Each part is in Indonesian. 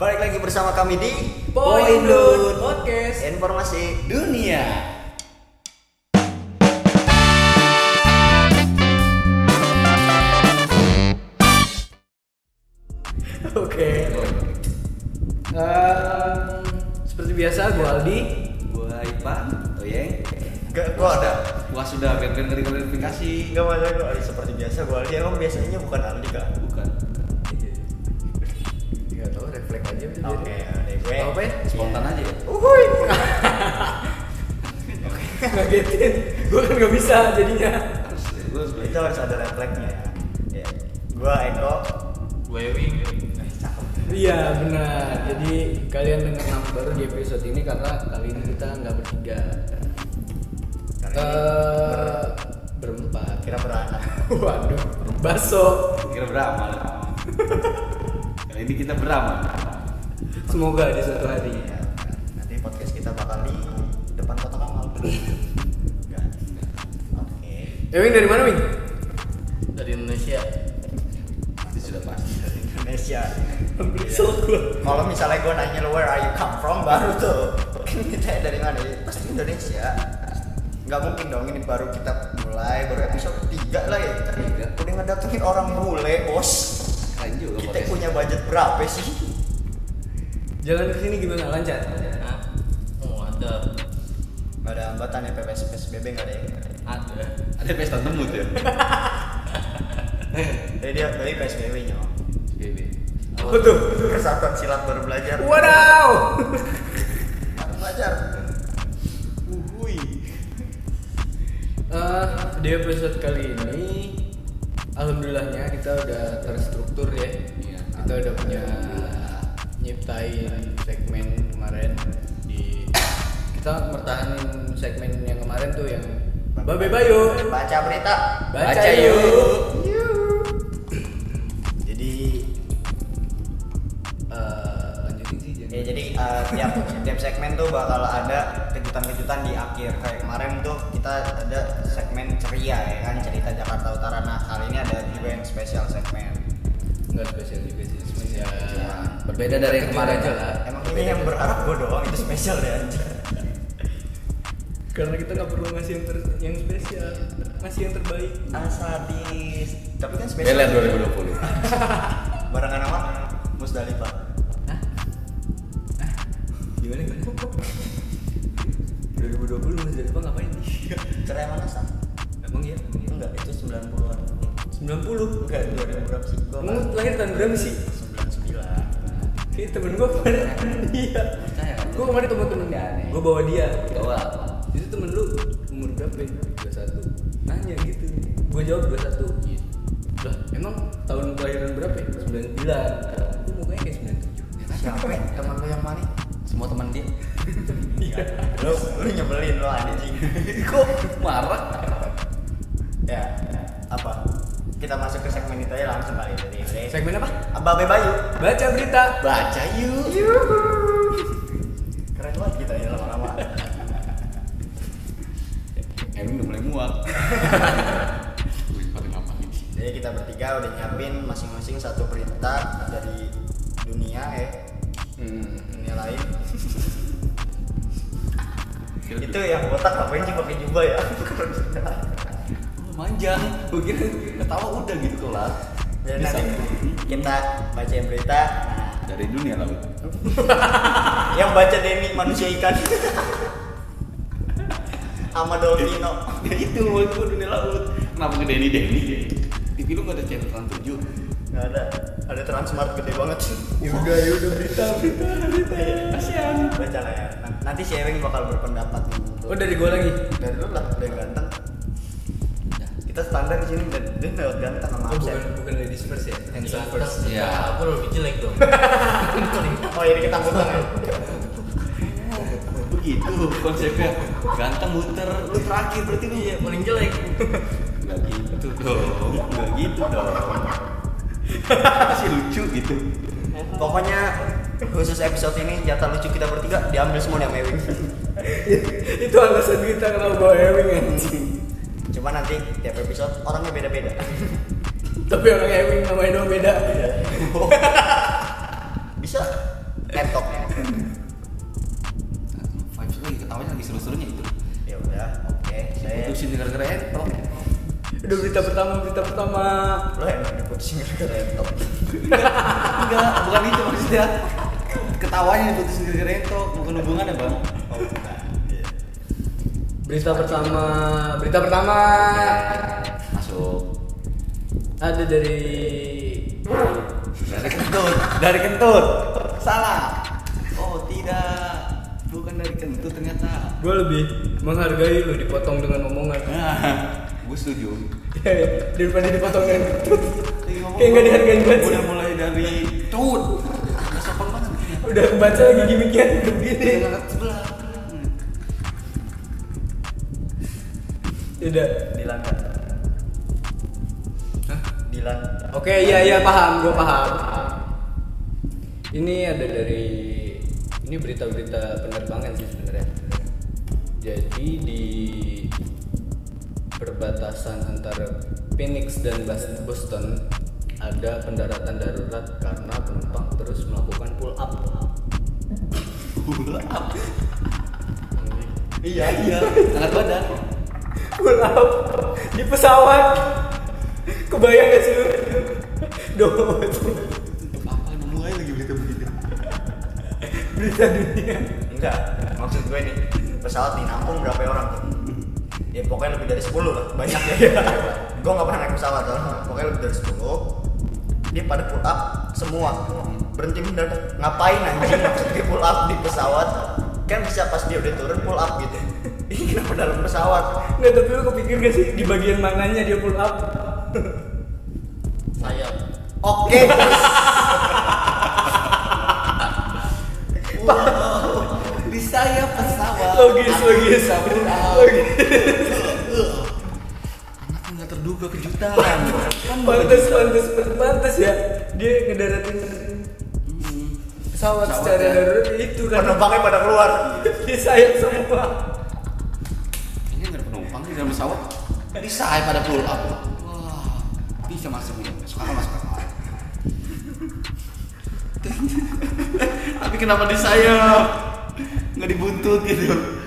Balik lagi bersama kami di Poindun Podcast Informasi dunia. Oke Ehm, Seperti biasa gue Aldi Gua Ipan, Toyeng. Gak, gua ada Gua sudah ben-ben ngeri verifikasi. Gak masalah gua Aldi seperti biasa Gua Aldi emang biasanya bukan Aldi kan Bukan. Bisa Oke, ada gue Tau apa ya? Spontan aja ya. Uhuy. Ngagetin Gue kan gak bisa jadinya. Harus harus Itu harus ada refleksnya ya. Gua Eko. Wewing. Iya benar. Jadi kalian dengar nama baru di episode ini Karena kali ini kita nggak bertiga. Karena ini Eh, Berempat. Kira beranak. Waduh Baso. Kira beramal. Kali ini kita beramal. Semoga di suatu hari Ya, Nanti podcast kita bakal di depan kota Kamal. Oke Ewing dari mana Wing? dari Indonesia Itu sudah pasti. Indonesia Kesel gue Kalau misalnya gue nanya lo where are you come from baru tuh kita dari mana ya? Pasti Indonesia Gak mungkin dong ini baru kita mulai Baru episode 3 lah ya Kita Tiga. udah ngedatengin orang bule bos juga Kita podcast. punya budget berapa sih? Jalan ke sini gimana lancar? Hah? oh ada Gak ada hambatan ya PPS PSBB gak ada ya ada Ada pesta temut ya. Jadi dia dari PSBB nya BB. Apa tuh? Persatuan silat baru belajar Wadaw! Baru belajar Uhui. Eh, di episode kali ini Alhamdulillahnya kita udah terstruktur ya Iya. Kita udah punya nyiptain segmen kemarin di Kita mertahanin segmen yang kemarin tuh yang Babe Bayo Baca berita Baca, Baca yuk. yuk. Jadi Eh, lanjutin sih jangan. Ya jadi uh, tiap tiap segmen tuh bakal ada kejutan-kejutan di akhir. Kayak kemarin tuh kita ada segmen ceria ya kan cerita Jakarta Utara. Nah kali ini ada juga yang spesial segmen. Nggak spesial juga Berbeda dari yang kemarin aja lah Emang ini yang berharap gue doang itu spesial deh. Karena kita nggak perlu ngasih yang, ter- yang spesial Ngasih yang terbaik Asadis. Tapi kan spesial. Beler 2020. Barengan sama Musdalifah. Gimana gimana? 2020 masih dari Bang ngapain nih? Cerai mana sah? Emang iya? Emang iya? Enggak, itu 90-an. 90 Enggak, 2000 berapa sih? Gua lahir tahun berapa sih? 99. Kayak temen gue kemarin Iya Percaya? Gue kemarin temen-temen Nggak aneh. Gue bawa dia Bawa apa? Itu temen lu umur berapa ya? 21 Nanya gitu Gue jawab 21 Iya Lah emang tahun kelahiran berapa ya? 99 Gue mukanya kayak 97 Siapa ya? Temen lu yang mana? Semua teman dia. Iya Lu, lu nyebelin lu anjing. Kok marah? ya apa kita masuk ke segmen itu aja langsung kali ini Oke. Segmen apa? Babe Bayu Baca berita Baca yuk. keren banget kita ya lama-lama Emang udah mulai muak. Jadi kita bertiga udah nyiapin masing-masing satu berita dari dunia ya Hmm. dunia lain itu yang botak ngapain sih pakai jubah ya manjang. Gue kira ketawa udah gitu kelar. Dan Bisa. nanti kita bacain berita. Dari dunia laut. nah, yang baca Denny manusia ikan. Sama Dolpino Ya itu gue dunia laut. Kenapa ke Denny Denny? Di film gak ada channel trans 7 nggak ada. Ada transmart gede banget. Ya udah ya udah berita berita. Berita Kasian baca lah ya. Nan- nanti si Ewing bakal berpendapat. Oh dari gue lagi? Dari lu lah udah ganteng kita standar di sini dan dia lewat ganteng sama Oh absen bukan bukan ladies first ya Handsome first Iya. aku lebih jelek dong oh ini kita muter ya Begitu konsepnya. Ganteng muter. Lu terakhir berarti lu iya paling jelek Gak gitu dong. Gak gitu dong. Masih lucu gitu. pokoknya khusus episode ini jatah lucu kita bertiga diambil semua nih sama Ewing Itu alasan kita kenapa bawa Ewing anjing cuma nanti tiap episode orangnya beda-beda Tapi orang Ewing namanya doang beda bisa entok Vibes lagi ketawanya lagi seru-serunya itu. ya udah oke saya Putusin gara-gara entok. Udah berita pertama, berita pertama. lo enak diputusin gara-gara entok Enggak, bukan itu maksudnya. Ketawanya diputusin gara-gara entok, bukan hubungannya, Bang. Iya. Berita pertama, berita pertama Masuk. ada dari Dari kentut, dari kentut. Salah. Oh, tidak. Bukan dari kentut ternyata. gue lebih menghargai lo dipotong dengan omongan gue setuju. daripada dipotong dengan kentut. Kayak nggak dihargain banget Udah mulai dari tut. Nggak sopan banget begini. Udah kebaca lagi gimmicknya udah begini. Jangan sebelah. Udah. Dilan kan Dilan Oke, iya iya paham, gue paham. Ini ada dari ini berita-berita penerbangan sih sebenarnya. Jadi di perbatasan antara Phoenix dan Boston ada pendaratan darurat karena penumpang terus melakukan pull up. Iya, iya. Angkat badan. Pull up di pesawat. Kebayang gak sih lu? Doh, Apa mulai lagi berita begitu? berita dunia. enggak. Maksud gue nih pesawat dinampung berapa orang? Tuh ya pokoknya lebih dari 10 lah. Banyak ya. Gue nggak pernah naik pesawat soalnya pokoknya lebih dari 10 dia pada pull up semua. Berhenti mendadak ngapain anjing maksud dia pull up di pesawat? Kan bisa pas dia udah turun pull up gitu. Ini kenapa dalam pesawat Nggak, tapi lu kepikir gak sih di bagian mananya dia pull up? Sayap. oke Di sayap pesawat. Logis, logis. Logis. Nggak terduga kejutan. Kan Pantes, pantes, pantes ya. Dia ngedaratin pesawat secara ya. darurat itu kan penumpangnya pada keluar di sayap semua. Dalam pesawat. Di sayap pada pull up. Wah, bisa masuk. Masuk akal, masuk. Tapi kenapa di sayap? Nggak dibuntut gitu.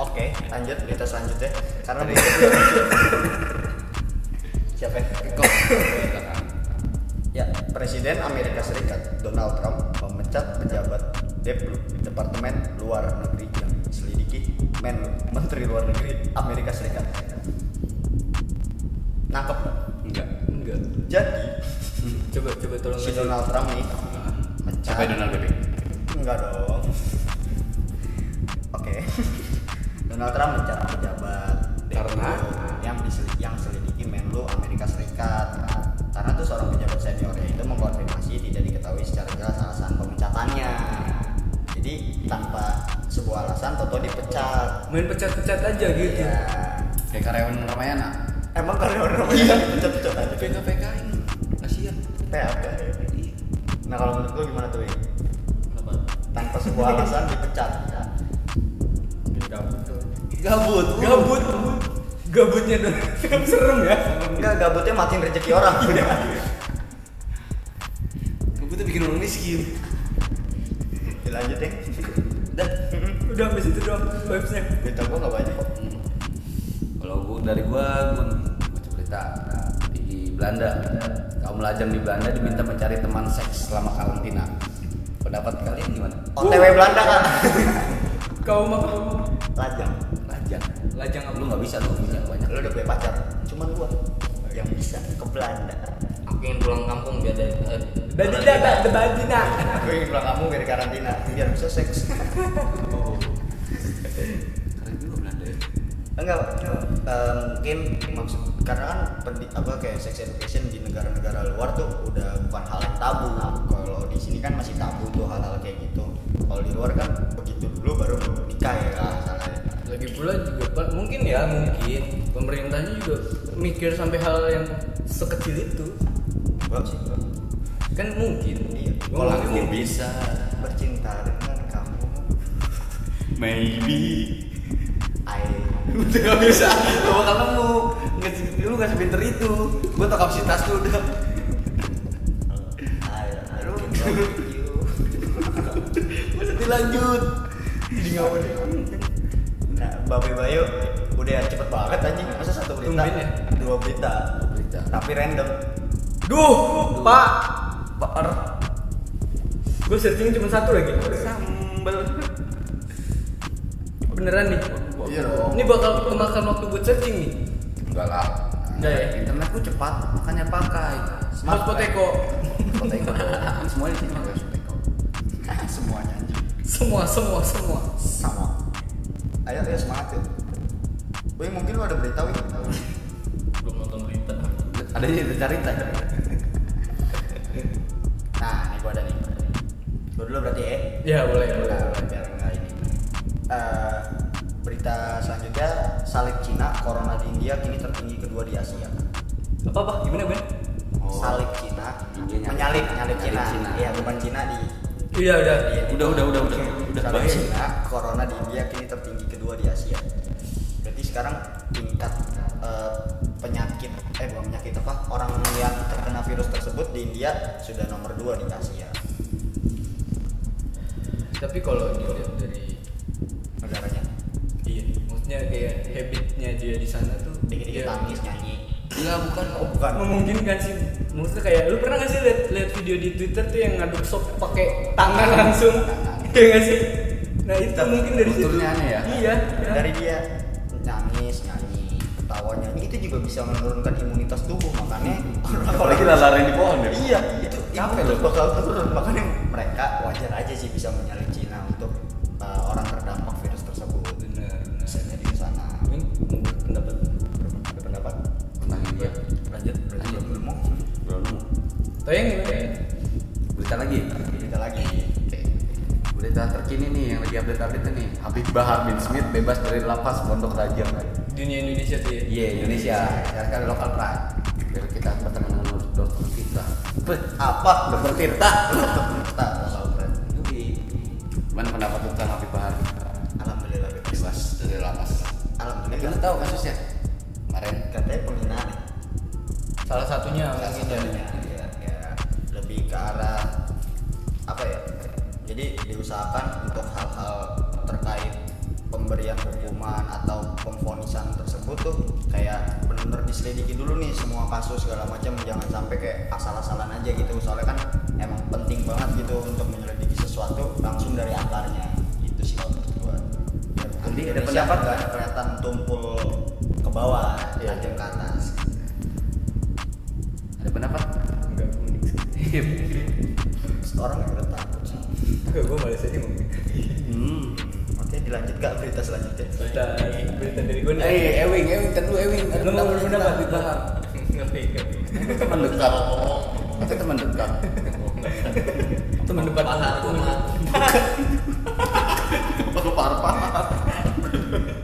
oke lanjut berita selanjutnya karena berita siapa ya? Ya, Presiden Amerika Serikat Donald Trump memecat pejabat Deplu Departemen Luar Negeri Men Menteri Luar Negeri Amerika Serikat. Nangkep nggak? Enggak. Enggak. Jadi Coba, coba tolong si. Donald Trump nih. Siapa Donald Bebek? Enggak dong. Oke. Donald Trump mecat pejabat Karena? Yang disel- yang selidiki Menlu Amerika Serikat. Karena tuh seorang pejabat seniornya itu mengkonfirmasi tidak diketahui secara jelas alasan pemecatannya. Jadi tanpa sebuah alasan Toto dipecat. Main pecat-pecat aja gitu. Ya. Kayak karyawan Ramayana. Emang karyawan Ramayana dipecat-pecat aja. PKPK ini. Kasihan. PHK. Nah kalau menurut lu gimana tuh? Apa? Tanpa sebuah alasan dipecat. Gabut. Gabut. Gabutnya dong. Serem ya. Enggak gabutnya matiin rezeki orang. Gabutnya bikin orang miskin. Dilanjut ya. Dan Udah sampai situ doang vibes-nya. Berita gua nggak banyak kok. kalau gua dari gua gua baca berita di Belanda kaum lajang di Belanda diminta mencari teman seks selama karantina pendapat kalian gimana OTW Belanda kan. Kau mah Lajang. lajang lajang apa? lu nggak bisa lu punya banyak Lu udah punya pacar. Cuman gua yang bisa ke Belanda. Ingin pulang kampung biar dari eh, Badi dari- dah, the badi nah. Gue ingin pulang kamu biar karantina biar bisa seks. keren juga Belanda ya Enggak, eh, mungkin maksud karena kan pendi- apa kayak sex education di negara-negara luar tuh udah bukan hal yang tabu. Kalau di sini kan masih tabu tuh hal-hal kayak gitu. Kalau di luar kan begitu dulu baru nikah ya misalnya. Lagi pula juga mungkin ya mungkin pemerintahnya juga mikir sampai hal yang sekecil itu. Kan mungkin. Iya. Kalau mungkin aku bisa bercinta dengan kamu. maybe I udah gak bisa nemu nggak lu nggak sepinter itu gua tau kapasitas lu udah I, I can love you. lanjut Jadi ngawur. Nah, Babe Bayu udah cepet banget anjing. Masa satu berita? Ya? Dua berita. berita Tapi random. Duh, Pak. Baar Gue searching cuma satu lagi. sambel Beneran nih. Iya dong. Ini bakal memakan waktu buat searching nih. enggak lah Enggak ya? internetku cepat makanya pakai Smart Poteko. Poteko Kan semuanya di sini pakai Semuanya anjing. Semua, semua, semua. Sama. Ayo, ayo semangat yuk. Wih, mungkin lu ada berita, Wih. belum nonton berita ada yang cerita Nah, ini gua ada nih. Gua dulu berarti ya. Ya boleh, boleh. Nah, biar enggak ini. Eh, berita selanjutnya salib Cina, corona di India kini tertinggi kedua di Asia. Apa apa? Gimana Ben? Salib Cina, India menyalip, nyalip. nyalip Cina. Iya, bukan Cina di Iya udah. Iya, udah udah udah udah udah Salib baik Cina, corona di India kini tertinggi kedua di Asia. Berarti sekarang tingkat penyakit, eh bukan penyakit apa, orang yang terkena virus tersebut di India sudah nomor dua di Asia. Tapi kalau dilihat dari Negaranya. iya, maksudnya kayak habitnya dia di sana tuh Dikit-dikit dia- nangis, nyanyi. enggak bukan Oh, bukan. memungkinkan sih maksudnya kayak lu pernah gak sih lihat lihat video di Twitter tuh yang ngaduk sop pakai tangan langsung iya gak sih nah itu mungkin dari situ aneh ya? iya dari dia juga bisa menurunkan imunitas tubuh makanya apalagi lari di pohon ya? Iya itu Capek loh. bakal turun. Makanya mereka wajar aja sih bisa menyalip Cina untuk uh, orang terdampak virus tersebut. Benar bisa jadi ke sana. Ini pendapat? Pendapat? Tentang India lanjut. Berarti belum belum mau? Belum. Nemu. Toyeng gimana berita lagi? Kita lagi. Berita terkini nih yang lagi update update nih Habib Bahar bin Smith bebas dari lapas Pondok Raja dunia Indonesia tuh ya iya Indonesia. Sekarang kali lokal pride. Biar kita bertemu dengan dokter kita apa? Dokter Tirta kita lokal brand Yoi. gimana pendapat tentang Habib Bahar? Alhamdulillah bebas bebas dari lapas. Alhamdulillah. Lu tahu kasusnya? Kemarin katanya penghinaan ya? salah satunya Salah mungkin ya. satunya, ya, ya, lebih ke arah apa ya? Jadi diusahakan untuk hal-hal terkait pemberian hukuman atau pemfonisan tersebut tuh kayak benar-benar diselidiki dulu nih semua kasus segala macam. Jangan sampai kayak asal-asalan aja gitu. Soalnya kan emang penting banget gitu untuk menyelidiki sesuatu langsung dari akarnya. Itu sih kalau menurut gua. Jadi ada pendapat? nggak kelihatan tumpul ke bawah Iya. tajam ke atas. Ada pendapat? Enggak unik sih. Orang yang udah takut sih. Enggak gue malas aja ngomongin hmm. Dilanjut gak berita selanjutnya berita berita dari gue nih Eh, Ewing, Ewing, dulu Ewing. Lu mau pendapat berpendapat Habib Bahar. ngerti Teman dekat. Itu teman dekat. teman gua mah Baru parpar.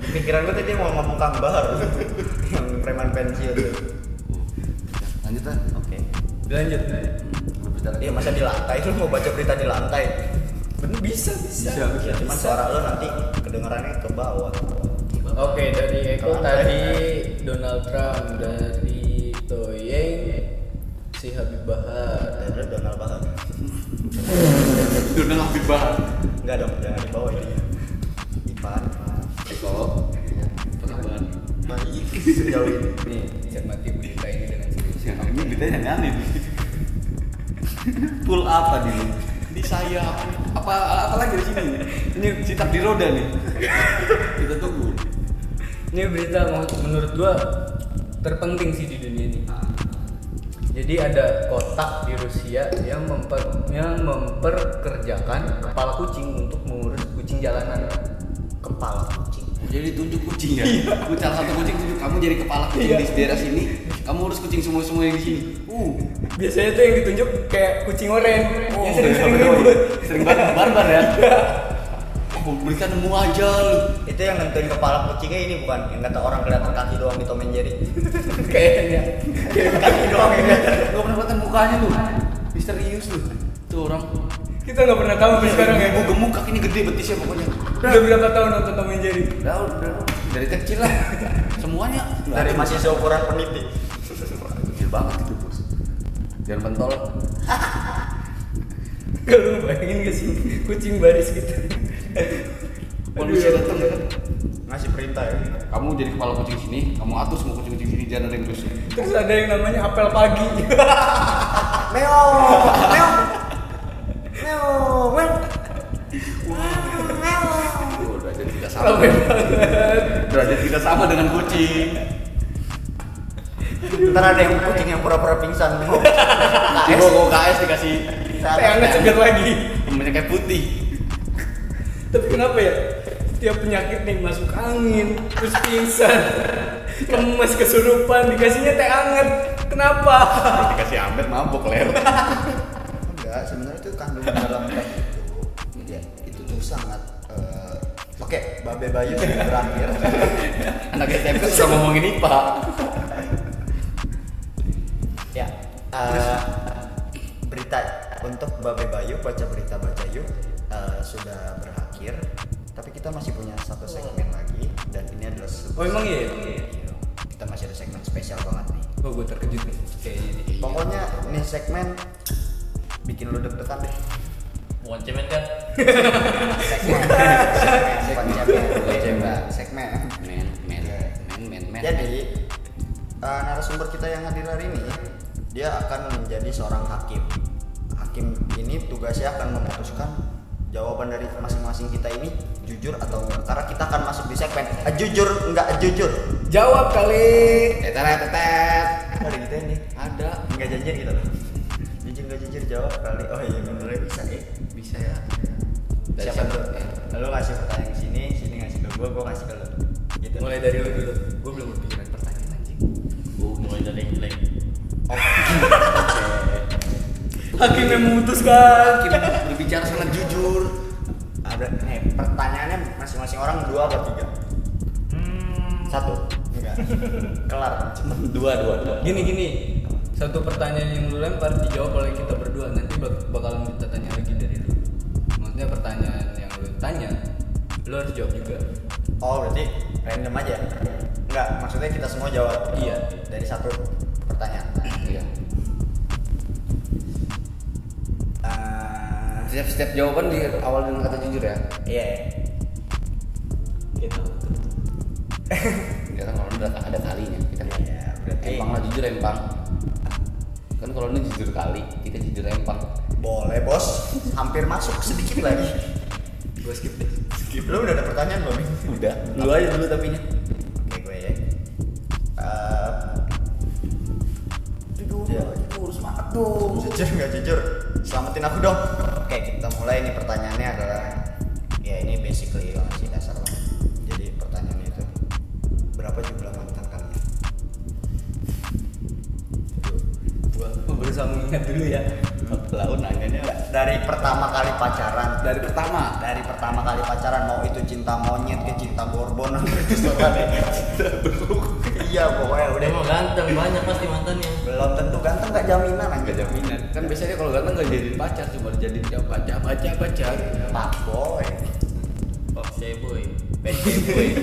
pikiran gue tadi mau ngomong Kang Bahar yang preman pensiun Lanjut lah. oke lanjut Lu berita lagi. iya masa di lantai lu mau baca berita di lantai bener bisa bisa Bisa, bisa. cuman suara lu nanti kedengarannya ke bawah Oke dari Eko tadi Donald Trump dari Toyeng si Habib Bahar dan lu Donald Bahar Udah Habib Bahar. enggak dong jangan di bawah ini Ipan Eko. Kabar? baik sejauh ini nih cermati berita ini dengan serius Ya, ini beritanya yang aneh nih. Pull apa nih? Di sayap. Apa apa lagi di sini? Ini citap di roda nih. Kita tunggu. ini berita menurut gua terpenting sih di dunia ini jadi ada kota di Rusia yang memper yang memperkerjakan kepala kucing untuk mengurus kucing jalanan kepala kucing Jadi tunjuk kucing ya. Ku salah satu kucing tunjuk kamu jadi kepala kucing Iya. di daerah sini. Kamu urus kucing semua semua yang di sini. Uh. biasanya tuh yang ditunjuk kayak kucing oren Oh, yang sering-sering iya, ribut iya. Sering banget barbar ya. Berikan nemu aja lu. itu yang nentuin kepala kucingnya ini bukan yang kata orang kelihatan kaki doang di Tom and Jerry kayaknya kaki doang kelihatan Gak pernah kelihatan mukanya tuh. Misterius tuh. Tuh orang. kita nggak pernah tahu sampai sekarang ya Gemuk kakinya gede betisnya pokoknya. udah berapa tahun nonton Tom and Jerry Udah, udah, dari kecil lah. Semuanya dari masih seukuran peniti kecil banget itu bos. Jangan pentol. kalau lu bayangin gak sih kucing baris gitu Manusia datang ya kan. ngasih perintah ya Kamu jadi kepala kucing sini, kamu atur semua kucing-kucing sini jangan ada yang rusuh. Terus ada yang namanya apel pagi. Meo Meo Meo Meo derajat kita sama. Derajat kita sama dengan kucing. ntar ada yang kucing yang pura-pura pingsan logo KS dikasih hangat segar lagi. kayak putih. Tapi kenapa ya? Setiap penyakit nih masuk angin, terus pingsan, lemes, kesurupan, dikasihnya teh hangat. Kenapa? Dikasih amet mabok ler. enggak sebenarnya itu kandungan dalam teh itu ya, itu tuh sangat eh, oke babe bayu sudah berakhir Anak SMP suka ngomongin IPA. ya eh, berita untuk babe bayu baca berita baca yuk eh, sudah berakhir tapi kita masih punya satu segmen lagi dan ini adalah sebuah Oh emang iya? Iya. kita masih ada segmen spesial banget nih Oh gue terkejut nih kayaknya nih. pokoknya ini segmen bikin lu deg-degan deh Bukan cemen kan? segmen segmen segmen Segmen. Men, men, men, men, men. Jadi eh, narasumber kita yang hadir hari ini dia akan menjadi seorang hakim. Hakim ini tugasnya akan memutuskan jawaban dari masing-masing kita ini jujur atau enggak. Karena kita akan masuk di segmen eh, jujur enggak jujur. Jawab kali. Tetet, tetet. Ada gitu nih. Ada. Enggak janjian gitu loh. Jujur enggak jujur jawab kali. Oh iya bener bisa ya. Bisa ya. Dari Siapa siapa? tuh? Lalu ngasih pertanyaan ke sini, sini ngasih ke gua, gua ngasih ke lu. Gitu. Mulai dari lu dulu. Gue belum berpikiran pertanyaan anjing. Oh, mulai dari yang jelek. Hakim yang memutuskan. Kita berbicara sangat masing-masing orang dua apa tiga? Hmm, Satu. Enggak. Kelar. Dua, dua, dua. Gini gini. Satu pertanyaan yang lu lempar dijawab oleh kita berdua. Nanti bak- bakalan kita tanya lagi dari lu. Maksudnya pertanyaan yang lu tanya, lu harus jawab juga. Oh berarti random aja? Enggak, maksudnya kita semua jawab Iya. dari satu pertanyaan. Iya. Eh, Setiap setiap jawaban di awal dengan kata jujur ya. Iya. Gitu. Ya kan kalau udah ada kalinya kita. Iya, berarti Empang lah jujur empang. Kan kalau ini jujur kali, kita jujur empang. boleh bos. Hampir masuk sedikit lagi. Gue skip deh. Lu udah ada pertanyaan belum? Udah. Lu aja dulu tapi nya. Oke gue ya. Eh, Jujur, Ya. jujur semangat dong. jujur nggak jujur? Selamatin aku dong. Oke kita mulai nih pertanyaannya adalah ya ini basically mengingat dulu ya. Lalu nanyanya dari pertama kali pacaran dari pertama. dari pertama kali pacaran mau itu cinta monyet ke cinta borbon suara deh iya pokoknya udah mau ganteng, banyak pasti mantannya. belum tentu ganteng gak jaminan Gak aja jaminan. Kan biasanya kalau ganteng gak jadiin pacar, cuma dijadiin siapa baca baca baca. pak boy saya boy. Fake boy.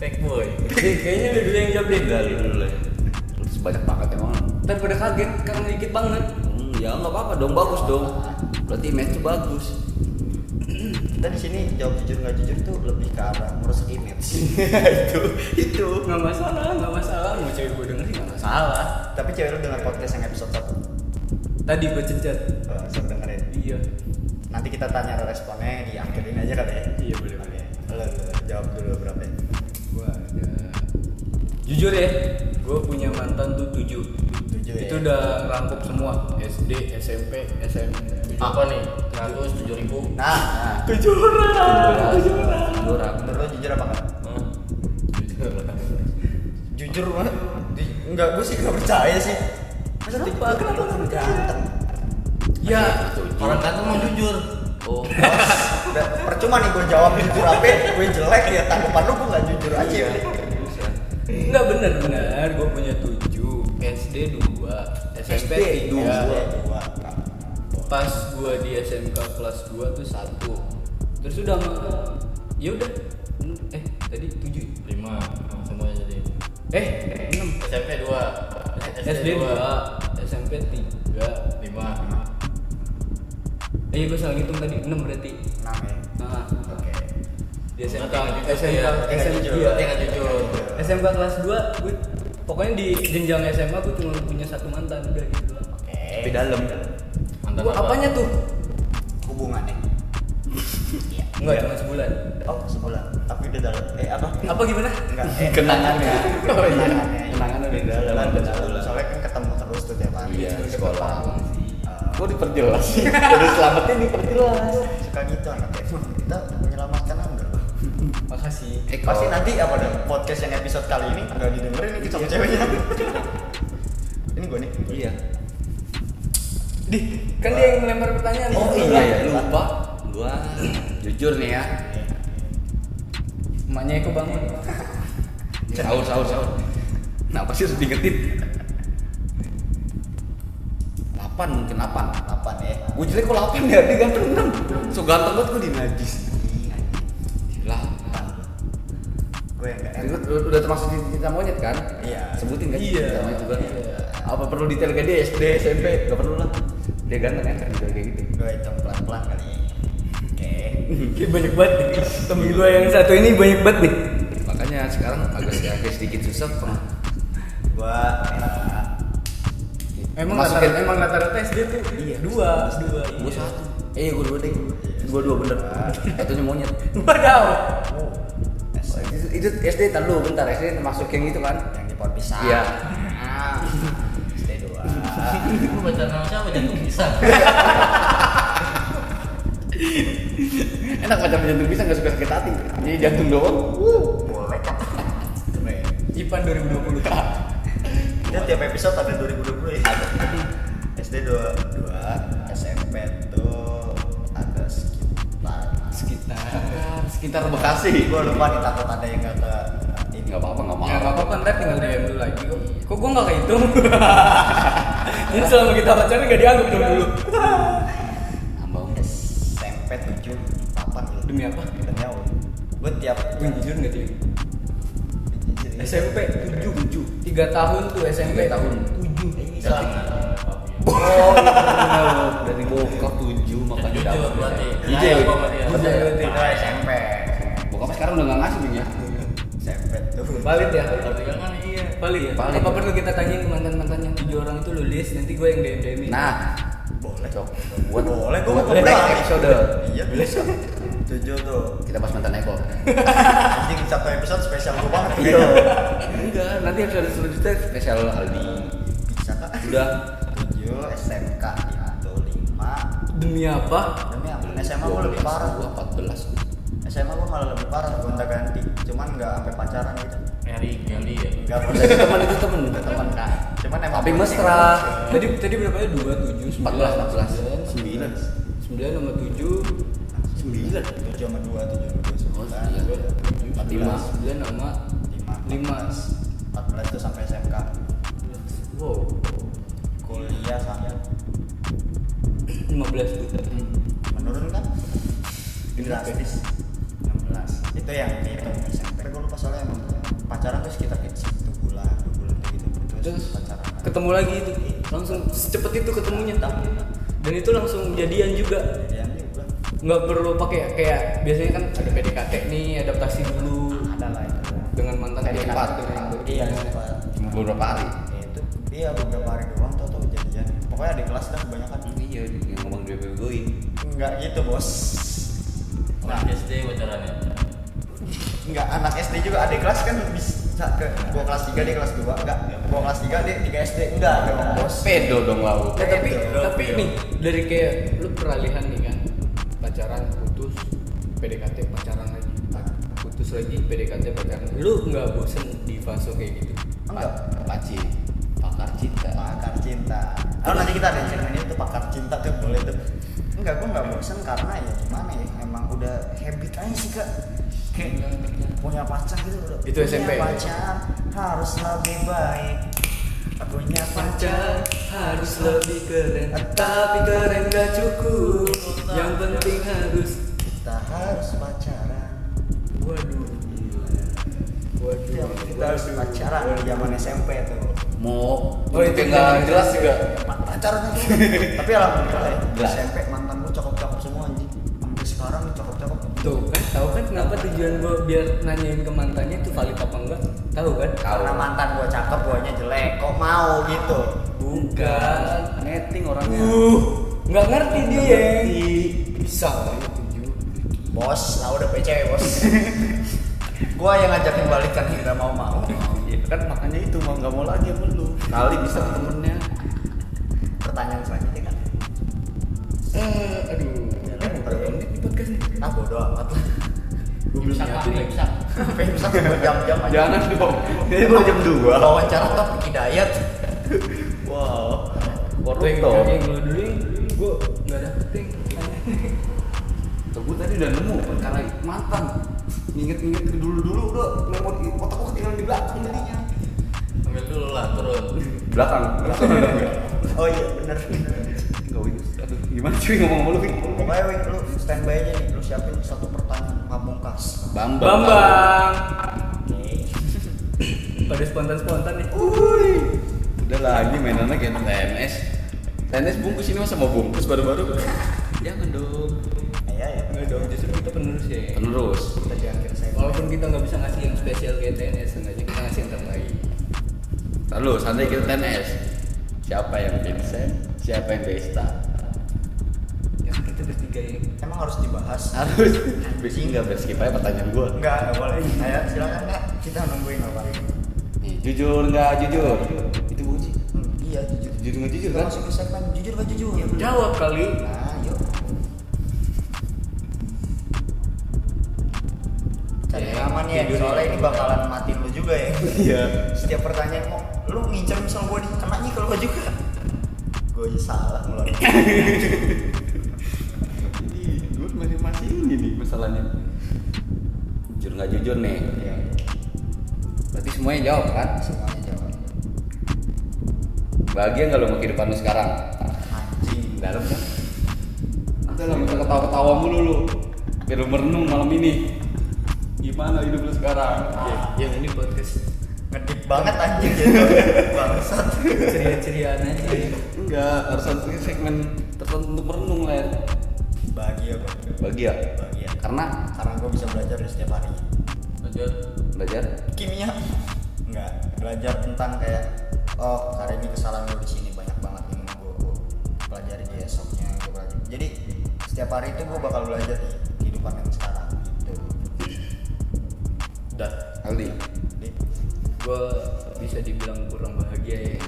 Fake boy. Kayaknya lu dulu yang jawab deh. Enggak lu dulu lah. Lu sebanyak banget emang. Ntar pada kaget karena dikit banget. Hmm, ya nggak apa-apa dong, bagus dong. Berarti image tuh bagus. kita di sini jawab jujur nggak jujur tuh lebih ke arah merusak image itu itu. Nggak masalah, nggak masalah. Mau cewek gue dengerin nggak masalah. tapi cewek lu dengar podcast yang episode satu Tadi gue cencet. oh, suruh dengerin Iya. nanti kita tanya responnya di akhirin aja kali ya Iya, boleh, Oke. Lu, lu, jawab dulu berapa ya? Gua ada. Jujur ya, gue punya mantan tuh tujuh. Tujuh ya? Itu udah rangkup semua. SD, SMP, SMA. Tujuh apa nih? 100, 7 ribu. nah, nah Tujuh orang. Tujuh orang. Tujuh orang. menurut lu jujur apa enggak? Hmm. Jujur lah. jujur mah di- enggak gue sih nggak percaya sih masa Kenapa? Kenapa nggak percaya? ganteng Ya, Orang ganteng mau jujur. Oh, Udah, percuma nih gue jawab jujur apa gue jelek ya tanggapan lu gue nggak jujur aja ya Enggak bener bener, gue punya tujuh, SD dua, SMP tiga. dua. Pas gue di SMK kelas 2 tuh satu, terus udah ya udah, eh tadi tujuh, 5. Nah, semuanya jadi. eh enam, SMP 2. SD dua, SMP tiga, 5. iya gue salah ngitung tadi. 6 berarti. 6 ya? Nah. Oke. Di SMK SMK SMK nggak jujur. SMK kelas 2 gue pokoknya di jenjang SMA gue cuma punya satu mantan udah gitu doang. Oke. Tapi dalam. Mantan Gua apa? apanya tuh? Hubungannya. Iya. Enggak cuma sebulan. Oh sebulan. Tapi udah dalam. Eh apa? Apa gimana? Enggak. Eh Kenangannya. Kenangannya. Kenangannya udah dalam, Sebulan, udah sebulan. dalam. soalnya kan ketemu terus tuh tiap hari. Iya, sekolah. Kok diperjelas. Sih? Udah selamatin diperjelas. suka gitu anaknya makasih Eh, pasti nanti apa dong podcast yang episode kali ini nggak didengerin nih sama ceweknya ini gue nih Iya. di kan dia yang melempar pertanyaan Oh iya ya, lupa. lupa. Gua jujur nih ya. emaknya Eko bangun Sahur, sahur, sahur. Kenapa sih harus diingetin? 8 mungkin 8 8 ya Gue jelek kok 8 ya, dia ganteng 6 So ganteng banget gue di najis gue yang Ini enak udah, udah termasuk cinta monyet kan? Iya. Sebutin kan Iya. cinta monyet juga Iya. Apa perlu detail ke dia SD, SMP? Gak perlu lah Dia ganteng kan, kan kayak gitu gue hitung pelan pelan kali ya oke Kayak banyak banget nih. Temen gue yang satu ini banyak banget nih. Makanya sekarang agak, agak sedikit susah pernah gue enak Emang Masukin- rata emang rata-rata SD tuh Iya. dua, dua. Gue satu Eh gue dua deh Gue dua bener Satunya monyet Wadaw. Itu, itu SD tar dulu bentar SD termasuk yang itu kan yang di pohon pisang Iya. ah stay dua Lu baca nama siapa jantung pisang? enak macam jantung bisa nggak suka sakit hati jadi jantung doang boleh kan keren Ipan 2020. kita tiap episode ada 2020 ya SD 2 2 SMP tuh ada sekitar Sekitar. Sekitar Bekasi gue lupa nih takut ada yang nggak ke ini nggak apa-apa nggak Ya nggak apa-apa apa-apa ntar tinggal DM dulu lagi kok. Kok gue nggak kehitung? Ini selama kita pacaran nggak dianggap dong dulu. Ambau. SMP 7 8 gitu Demi apa? demi Allah gue tiap Gue jujur nggak sih? SMP 7 7 3 tahun tuh SMP Tiga tahun. 7 Sangat. oh iya, dari bokap tujuh makanya dapat. berarti. Jujur. Iya, gua sekarang udah nggak ngasih nih ya? SMP tuh. Valid ya? Tapi kan iya. Valid ya? Valid. Apa perlu kita tanyain ke mantan-mantan yang tujuh orang itu lu list nanti gue yang DM DM nah. Boleh cok buat boleh gue buat mau next berani. episode. Iya. Bisa tujuh tuh. Kita bahas mantan Eko. Anjing satu episode spesial gue banget. Iya. Enggak nanti episode selanjutnya spesial Aldi. Bisa kak. Udah. Tujuh SMK itu lima. Demi apa? demi apa? SMA gue lebih parah. gua 14 SMA gue malah lebih parah gonta ganti. Cuman nggak sampai pacaran gitu. Mary Kelly ya. nggak proses teman itu teman teman kan cuman emang Tapi mesra. Tadi tadi berapa ya? 2 7 14, 14. 9 9 sama 7 sembilan. Tujuh sama dua tujuh sama dua Oh, sembilan. Empat lima. 9 sama lima. 5 empat belas itu sampai SMK Wow. Kuliah sampai 15 tuh menurun kan? Drastis. 16 itu yang itu SMP gue lupa soalnya emang pacaran tuh sekitar kayak satu bulan dua bulan kayak gitu. Terus, Terus pacaran. ketemu lagi itu. Langsung secepat itu ketemunya Dan itu langsung jadian juga. Jadian juga. Nggak perlu pakai kayak biasanya kan ada PDKT nih adaptasi dulu. Ada lah itu. Dengan mantan yang baru. iya cuma beberapa hari. Ya, itu iya beberapa hari doang tau tau jadian. Pokoknya di kelas dah kebanyakan. Iya yang ngomong dia begoin enggak gitu bos. Nah, SD bocorannya. Enggak anak SD juga adik kelas kan bisa ke gua kelas 3 dia kelas 2 enggak gua kelas 3 dia 3 SD enggak dong bos. Pedo dong lau Eh, tapi Betul, tapi betul. nih dari kayak lu peralihan nih kan pacaran putus PDKT pacaran lagi putus lagi PDKT pacaran. Lu nggak bosen di fase kayak gitu? Enggak. Paci pakar cinta. Pakar cinta. Oh nanti kita ada segmen itu pakar cinta tuh boleh tuh. Enggak gua enggak bosan karena ya gimana ya emang udah habit aja sih kak. Kayak punya pacar gitu Itu punya SMP. pacar harus lebih baik. Punya pacar harus lebih keren. Tapi keren gak cukup. Yang penting harus kita harus pacaran. Waduh waduh kita harus pacaran di zaman SMP tuh mau Oh, itu nggak jelas juga. Pacaran tapi alhamdulillah ya. SMP Tahu kan kenapa tujuan gue biar nanyain ke mantannya itu valid apa enggak? Tahu kan? Karena mantan gua cakep, guanya jelek. Kok mau gitu? Bukan. netting orangnya Uh, nggak ngerti dia. Bisa ya tujuh. Bos, lah udah PC bos. gua yang ngajakin balikan hingga mau mau. ya kan makanya itu mau nggak mau lagi sama lu kali bisa ke temennya Pertanyaan selanjutnya kan? Eh, aduh. Mau berapa menit di podcast nih? Ah bodo amat. Gue belum nyiapin Pak, lagi. bisa berjam-jam aja. jangan dong ini baru jam dua Wawancara topik hidayat. wow Koruptor. yang lu dulu gue nggak dapet Tuh, gue tadi udah nemu perkara mantan Ingat-ingat ke dulu-dulu udah memori otak gue ketinggalan di belakang jadinya Ambil dulu lah, turun. Belakang, belakang Oh iya bener. Enggak Win, aduh gimana cuy ngomong sama lu Pokoknya lu standby aja nih, lu siapin satu. Bambang Bambang. Oke. Pada spontan-spontan nih. Udah lagi mainannya kayak TNS TNS bungkus ini masa mau bungkus baru-baru Jangan dong Iya ya. Enggak dong, justru kita penerus ya. Penerus Kita akhir saya. Walaupun kita nggak bisa ngasih yang spesial kayak TNS, sengaja kita ngasih yang terbaik. Lalu santai kita TNS Siapa yang Vincent? Siapa yang Desta? Ya ya. Emang harus dibahas? Harus Besi enggak, biar skip aja pertanyaan gua Enggak, enggak boleh. Ayo silakan Kak. Kita nungguin apa ini. Nih, Jujur nggak jujur? Itu bunyi Hmm, iya jujur. Jujur nggak jujur kan? masuk ke segmen jujur nggak jujur. Jawab kali. Nah, yuk. Cari Ya, aman ya, jujur soalnya ya. ini bakalan matiin lu juga ya. Iya Setiap pertanyaan mau lu ngincer misal gua di kena nih kalau gua juga. Gua aja salah ngeluarin. ini nih masalahnya Jujur nggak jujur nih Iya, Berarti semuanya jawab kan? semuanya jawab. Bahagia nggak lo sama kehidupan lu sekarang? Anjing. Dalam kan? Udah lah, kita ketawa-ketawa mulu lu Biar lu merenung malam ini Gimana hidup lu sekarang? Yang ini podcast Ngedip banget anjing gitu. Bangsat. ceria-ceriaan aja. Enggak, harus ada segmen tertentu untuk merenung lah Bahagia gua. Bahagia? Bahagia. Karena Karena gua bisa belajar dari setiap hari. Lanjut. belajar Kimia. Enggak, belajar tentang kayak oh hari ini kesalahan gue di sini banyak banget yang gue pelajari di esoknya gue pelajari. Jadi setiap hari itu gue bakal belajar di kehidupan yang sekarang gitu. Dah. Aldi Gue bisa dibilang kurang bahagia ya.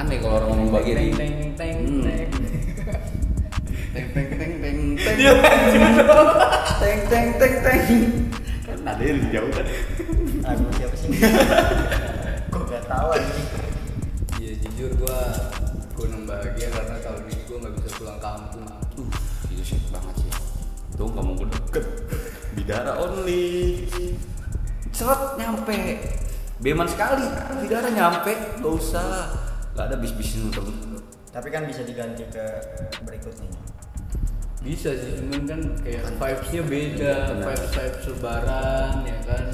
Aneh kalau orang ngomong bahagia Teng teng teng Hmm. teng. Teng teng teng teng teng Dia Teng teng teng teng Kan ada yang lebih jauh kan aduh siapa sih? gue gak tahu anjing. Iya jujur gue kurang bahagia karena tahun ini gue nggak bisa pulang kampung. Uh, itu sih banget sih Tuh kamu gue deket Bidara only Seret nyampe Beman sekali Bidara nyampe Gak usah Gak ada bis-bisin untuk Tapi kan bisa diganti ke berikutnya. Bisa sih, cuman kan kayak vibes-nya beda, Benar. vibes vibes lebaran ya kan.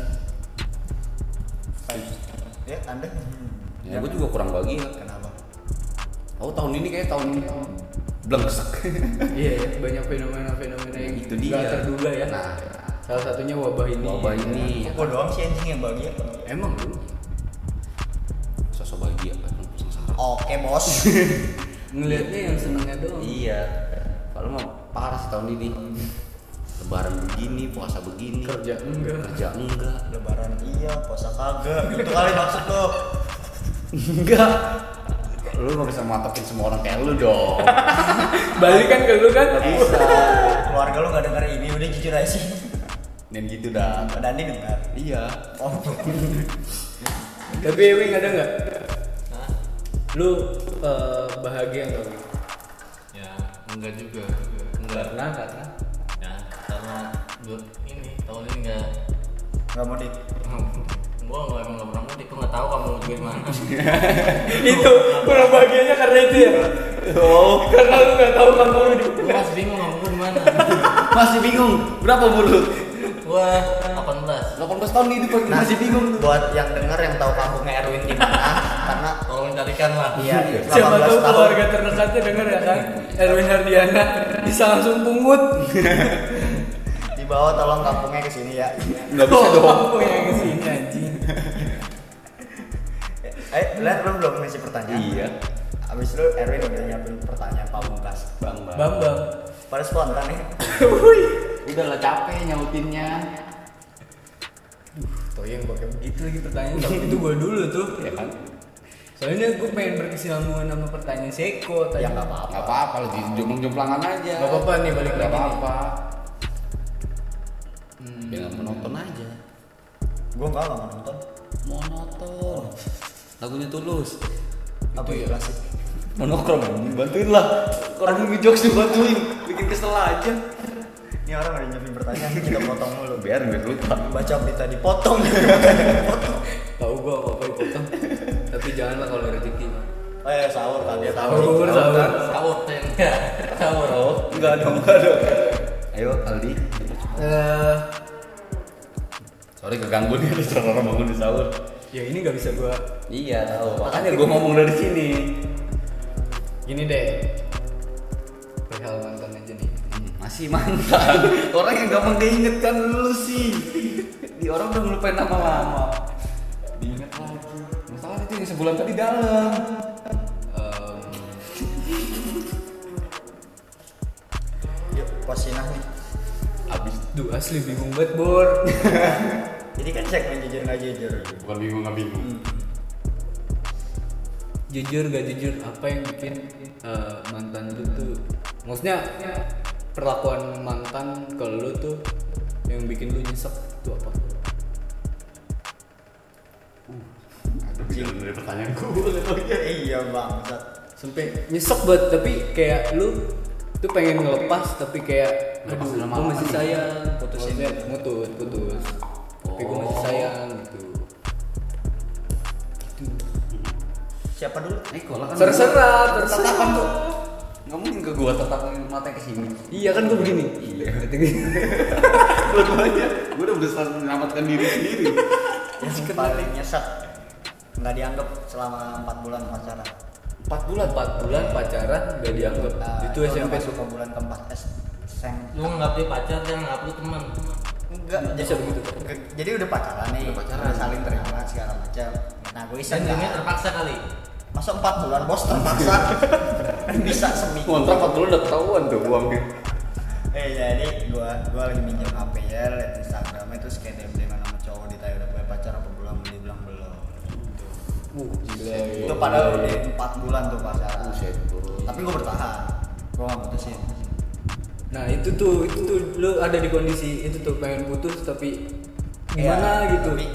Ya, anda? Ya gue juga kurang bahagia Kenapa? Oh tahun ini kayak tahun Blengsek Iya, ya, banyak fenomena-fenomena yang Itu dia. nggak terduga ya. Nah. Salah satunya wabah ini. Wabah ya ini. kan. Gue doang sih anjing yang bahagia. Emang lu Sosok bahagia kan sengsara Oke bos. ngelihatnya yang senengnya doang. Iya parah sih tahun ini Lebaran begini, puasa begini Kerja enggak. Kerja enggak Lebaran iya, puasa kagak. Gitu kali maksud lo. Enggak Lu gak bisa matokin semua orang kayak lu dong Balik kan ke lu kan? Gak bisa Keluarga lo gak denger ini, udah jujur aja sih. Dan gitu dah Mbak Dandi dengar. Iya Oh. Tapi Ewing ada nggak? Hah? Lu eh, bahagia nggak? Wing? Ya, enggak juga. Enggak. Karena karena Ya, karena gua ini tahun ini enggak Gak mau di. gua enggak emang enggak pernah mudik, gua enggak tahu kamu mudik mana. itu kurang bahagianya karena itu ya. Oh, karena lu nggak tahu kamu di gua masih bingung kamu di mana. Masih bingung Berapa umur lu? Gua 18. 18 tahun hidup masih bingung lu Buat yang denger yang tahu kampungnya Erwin di mana, karena Tolong carikan lah. iya, Siapa 18 tahu tahun. keluarga terdekatnya denger ya kan? Erwin Hardiana bisa langsung pungut. Di Dibawa tolong kampungnya ke sini ya. Nggak bisa dong. Aku yang ke sini anjing. Eh, lihat belum belum ngisi pertanyaan. Iya. Abis itu Erwin udah nyiapin pertanyaan pamungkas. Bang, bang. Bambang. Pada spontan nih. Udah lah capek nyautinnya. Tuh yang pakai begitu lagi pertanyaan tapi itu gue dulu tuh. Ya kan? Soalnya gue pengen berkesinambungan sama pertanyaan Seko tadi. Ya nggak apa-apa. Nggak apa-apa, lu jomplang-jomplangan aja. Nggak apa-apa nih, balik Nggak lagi apa-apa. Hmm. Jangan menonton aja. Gue nggak nggak mau nonton. Monoton. Lagunya tulus. Apa Itu ya ya. klasik? Monokrom, bantuin lah. Orang ngejokes dibantuin, bikin kesel aja. Ini orang udah nyiapin pertanyaan kita potong mulu. Biar biar lupa. Baca berita dipotong. Tahu gue apa apa dipotong. tapi janganlah kalau rezeki. Oh ya sahur kan dia tahu. Sahur, sahur. Sahur ya. Sahur. Oh, enggak dong, enggak dong. Ayo Aldi. Eh, Sorry keganggu nih orang bangun di sahur. ya ini nggak bisa gue. Iya tahu. Makanya gue ngomong dari sini. Gini deh. Hmm, Masih mantan. orang yang gampang keinget kan lu sih. Di orang udah ngelupain nama lama. Diinget lagi. Masalah itu yang sebulan tadi dalam. Yuk, posinah nih. Abis duh asli bingung banget bor. Jadi kan segmen jujur nggak jujur. bukan bingung nggak bingung. jujur gak jujur apa yang bikin eh, mantan lu tuh maksudnya perlakuan mantan ke lu tuh yang bikin lu nyesek tuh apa Aduh, bilang dari pertanyaan gue. iya bang. sampai nyesek banget tapi kayak lu tuh pengen ngelepas tapi kayak aduh gue masih sayang Putusin. Maksudnya putus putus tapi gue masih Oh. sayang gitu Siapa dulu? Eh, kalau kan terserah terserah Nggak mungkin ke gua tatapan mata ke sini. iya kan gue begini Iya. Dua-duanya. Gue udah berusaha menyelamatkan diri sendiri. Yang paling nyesek nggak dianggap selama 4 bulan pacaran. empat bulan empat bulan pacaran gak dianggap Nah, itu SMP ke bulan keempat S. Seng. Lu nggak dia pacar dan nggak lu teman. Enggak, Bisa begitu. Jadi udah pacaran nih, Udah pacaran. udah saling terima segala macam. Nah, gue iseng Dan kan. terpaksa kali. Masa 4 bulan bos terpaksa bisa seminggu. Kontrak 4 bulan udah ketahuan tuh uangnya. Eh jadi gua gua lagi minjem HP ya, liat Instagramnya terus kayak DM DM sama cowok ditanya udah punya pacar apa belum, dia bilang belum. uh gila Itu padahal udah 4 bulan tuh pacaran. Buset, bro. Tapi gua bertahan. Gua gak putusin. Nah itu tuh itu tuh lu ada di kondisi itu tuh pengen putus tapi gimana Iya, gitu. Tapi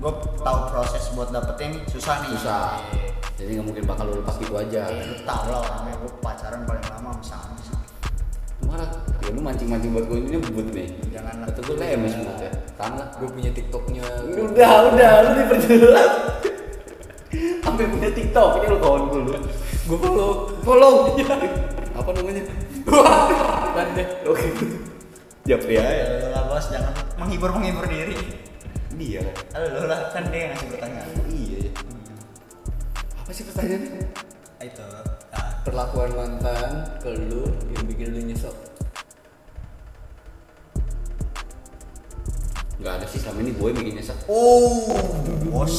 gua tahu proses buat dapetin susah nih. Susah. Jadi nggak mungkin bakal lu lepas gitu aja. Ya, lu tau lah orangnya gua pacaran paling lama sama Sami. Marah. Ya lu mancing-mancing buat gue ini bebut nih. Jangan lah. Kata gue lemes banget ya. Karena Gue punya TikToknya. udah udah lu diperjelas. Sampai punya TikTok ini lu kawan gue lu. Gue follow. Follow. Apa namanya? Deh. Oke. Japri Ya, ya. lu lah bos, jangan menghibur menghibur diri. Dia. Lu lah kan dia yang ngasih pertanyaan. Iya. Apa sih pertanyaannya? Itu. Nah, Perlakuan mantan ke lu yang bikin lu nyesek. Gak ada sih selama ini gue bikin nyesek. Oh, bos.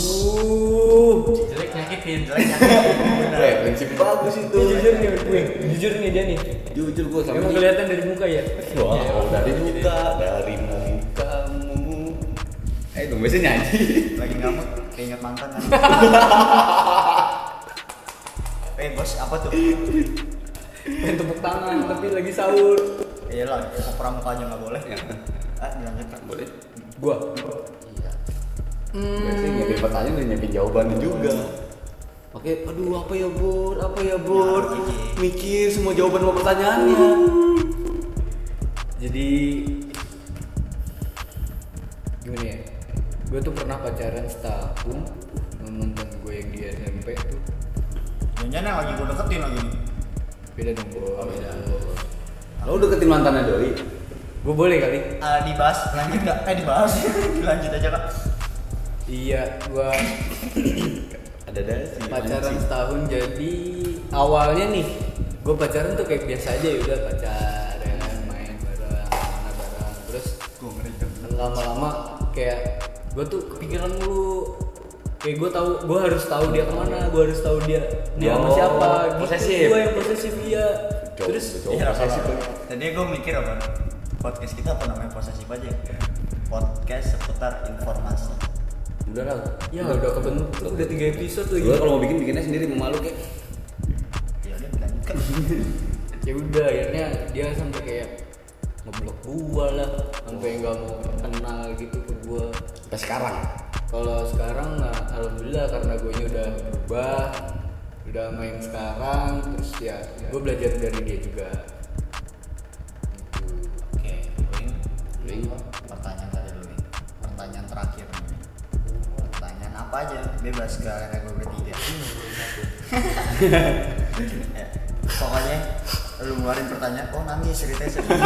Jelek nyakitin. Jelek nyakitin. Eh, prinsip bagus itu. Jujur nih, gue. Jujur nih dia nih. Jujur gue selama Emang ini. kelihatan dari muka ya? Wow, dari muka, dari mukamu. Eh, dong biasanya nyanyi. Lagi ngamuk, keinget mantan kan. eh bos, apa tuh? Pengen tepuk tangan tapi lagi sahur. Iya lah, ya, pramuka aja nggak boleh. Ya, Ah, dilanjut Pak. boleh. Gua. Iya. Biasanya nyiapin pertanyaan dan nyiapin jawabannya juga. Oke, aduh apa ya Bur? Apa ya Bur? Ya, mikir. Mikir semua jawaban sama pertanyaannya. Jadi gimana ya? Gue tuh pernah pacaran setahun mantan gue yang di SMP tuh. Jangan yang lagi gue deketin lagi nih. Beda dong, Bro. Oh, beda. Lo deketin mantannya Doi? Gue boleh kali? Ah, dibahas, lanjut nggak? Eh dibahas, lanjut aja kak. Iya, gua Ada ada sih. pacaran setahun jadi awalnya nih gue pacaran tuh kayak biasa aja ya udah pacaran main bareng mana bareng terus lama-lama kayak gue tuh kepikiran mulu kayak gue tahu gue harus tahu dia ke mana gue harus tahu dia dia sama Oh, siapa posesif. gue yang posesif iya terus Iya, kalau- Tadi gue mikir apa? Podcast kita apa namanya posesif aja? Podcast seputar informasi. Udah lah. ya udah kebentuk udah tiga episode tuh Gue kalau mau bikin bikinnya sendiri memalu kayak. Ya udah lanjutkan. ya udah akhirnya dia sampai kayak ngeblok gua lah sampai nggak mau kenal gitu ke gua Sampai sekarang. Kalau sekarang nah, alhamdulillah karena gue udah berubah udah main sekarang terus ya gue belajar dari dia juga Gitu. Oke. Wing. Pertanyaan tadi dulu nih. Pertanyaan terakhir nih. Pertanyaan apa aja? Bebas karena gue bertiga. Ya, Pokoknya lu ngeluarin pertanyaan, oh nangis ceritanya sedih.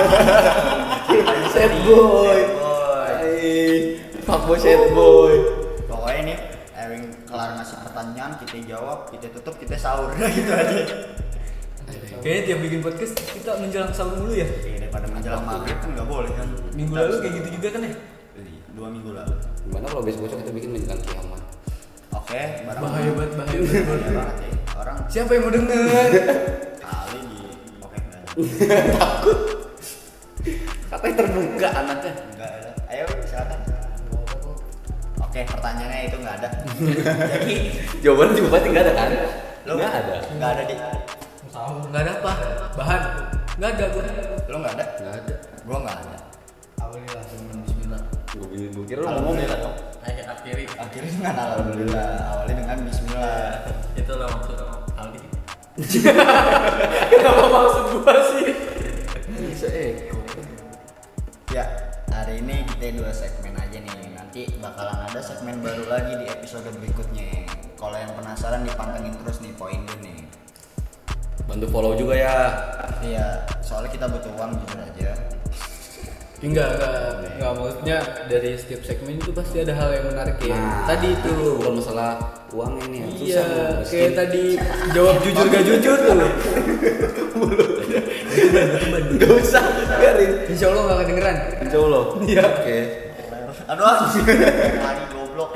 Sad sedih, boy. sad boy. Sad boy. Kelar ngasih pertanyaan, kita jawab, kita tutup, kita sahur, gitu aja. kayaknya tiap bikin podcast kita menjelang sahur dulu ya Iya, daripada menjelang maghrib kan nggak boleh kan. minggu lalu kayak gitu juga kan ya Dua minggu lalu. Gimana kalau besok besok kita bikin menjelang kiamat? Oke, barang bahaya banget bahaya banget Bahaya banget ya. Orang siapa yang mau denger kali di oke enggak Katanya terbuka anaknya. Oke, pertanyaannya itu enggak ada. Jadi Jawabannya juga pasti nggak ada kan? lu Nggak ada. Enggak ada di. nggak ada apa bahan nggak ada gue Lu enggak ada? Nggak ada. Gua enggak ada. Dengan Bismillah. Gue bilang gue kira lu ngomong ya. Alhamdulillah. Akhir akhiri. Akhirnya dengan alhamdulillah. Awalnya dengan bismillah. Itulah maksud Aldi. kenapa maksud gue sih Bisa eh. Ya, hari ini kita dua segmen aja nih. Nanti bakalan ada segmen baru lagi di episode berikutnya. Kalau yang penasaran dipantengin terus nih poin nih. Bantu follow juga ya. Iya, soalnya kita butuh uang jujur aja. Enggak, enggak, enggak maksudnya dari setiap segmen itu pasti ada hal yang menarik ya. Nah, tadi itu bukan masalah uang ini ya. Iya, Susah, kayak tadi jawab jujur gak jujur tuh. Gak usah. Biarin. Insya Allah gak kedengeran. Insya Allah. Iya. Oke. Aduh, lagi goblok.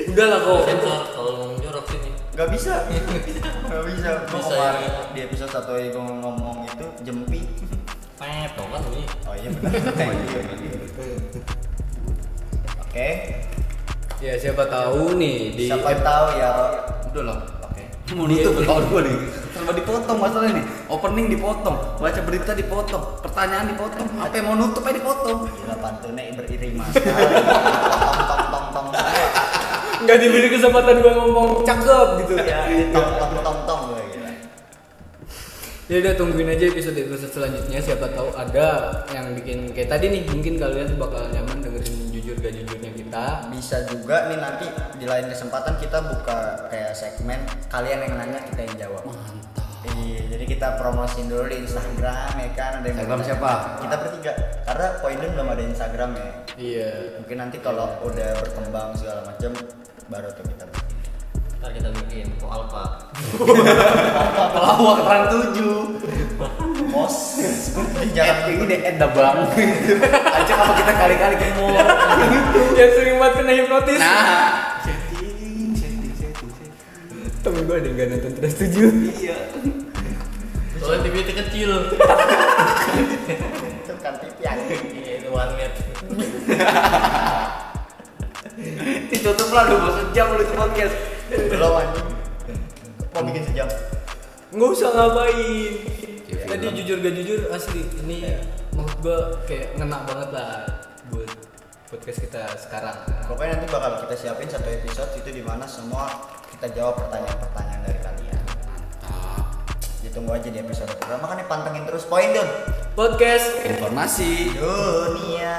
Udah lah kok. Sensor kalau ngomong jorok sini. Gak bisa, gak bisa. Gue Bisa, kemarin ya. di episode satu aja gue ngomong itu jempi. Pep dong kan bunyi. Oh iya benar. Oke, Ya siapa tahu nih di siapa tahu ya. Udah lah. Oke. Mau nutup kalau gue nih. Sama dipotong masalahnya nih. Opening dipotong, baca berita dipotong, pertanyaan dipotong. Apa yang mau nutup aja dipotong. Gila pantunnya beririma sekali. Tong tong tong nggak diberi kesempatan gua ngomong cakep gitu. Ya, tong tong tong tong gue gila. Ya udah tungguin aja episode episode selanjutnya siapa tahu ada yang bikin kayak tadi nih mungkin kalian bakal nyaman dengerin gak jujurnya kita. Bisa juga nih nanti di lain kesempatan kita buka kayak segmen kalian yang nanya kita yang jawab. Mantap. Iya, jadi kita promosiin dulu di Instagram ya kan ada yang Instagram mau- siapa? Kita bertiga. Karena Poindun belum ada Instagram ya. Iya. Mungkin nanti kalau udah berkembang segala macam baru tuh kita bikin. Ntar kita bikin ko alpha. Pelawak terang tujuh. Bos, Jangan jangan kayak gini, eh dabang. Aja apa kita kali-kali ke mall. yang sering banget kena hipnotis. Nah. Temen gue ada yang gak nonton tidak setuju. Iya. Soalnya TV itu kecil. itu kan TV yang Iya itu one minute. Ditutup lah lu mau sejam lu itu podcast. belum anjing. Mau bikin sejam. Nggak usah ngapain. Kayak Tadi film. jujur gak jujur asli ini maksud gue kayak ngena banget lah buat podcast kita sekarang. Pokoknya nanti bakal kita siapin satu episode itu di mana semua kita jawab pertanyaan-pertanyaan dari kalian. Mantap. Ditunggu aja di episode pertama kan pantengin terus Poindun. Podcast Informasi. Dunia.